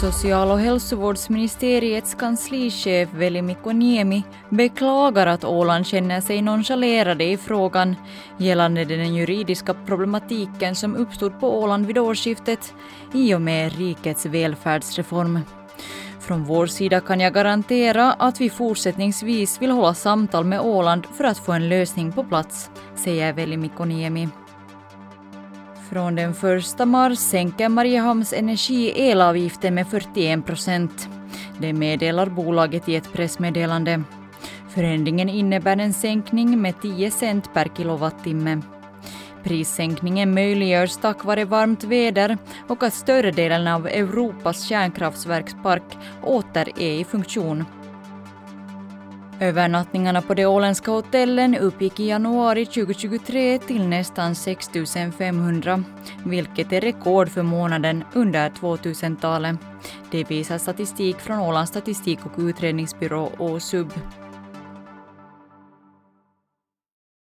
Social och hälsovårdsministeriets kanslichef Veli-Mikko Niemi beklagar att Åland känner sig nonchalerade i frågan gällande den juridiska problematiken som uppstod på Åland vid årsskiftet i och med rikets välfärdsreform. Från vår sida kan jag garantera att vi fortsättningsvis vill hålla samtal med Åland för att få en lösning på plats, säger Veli-Mikko Niemi. Från den 1 mars sänker Mariehamns Energi elavgiften med 41 procent. Det meddelar bolaget i ett pressmeddelande. Förändringen innebär en sänkning med 10 cent per kilowattimme. Prissänkningen möjliggörs tack vare varmt väder och att större delen av Europas kärnkraftverkspark åter är i funktion. Övernattningarna på de åländska hotellen uppgick i januari 2023 till nästan 6 500, vilket är rekord för månaden under 2000-talet. Det visar statistik från Ålands statistik och utredningsbyrå ÅSUB.